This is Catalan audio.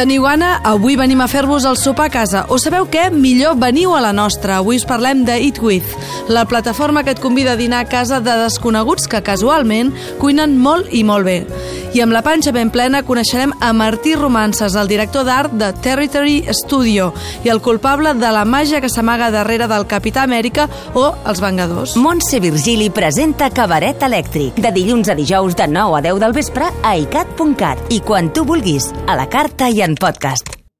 Teniu gana? Avui venim a fer-vos el sopar a casa. O sabeu què? Millor veniu a la nostra. Avui us parlem de Eat With, la plataforma que et convida a dinar a casa de desconeguts que casualment cuinen molt i molt bé. I amb la panxa ben plena coneixerem a Martí Romances, el director d'art de Territory Studio i el culpable de la màgia que s'amaga darrere del Capità Amèrica o els Vengadors. Montse Virgili presenta Cabaret Elèctric, de dilluns a dijous de 9 a 10 del vespre a icat.cat i quan tu vulguis, a la carta i en podcast.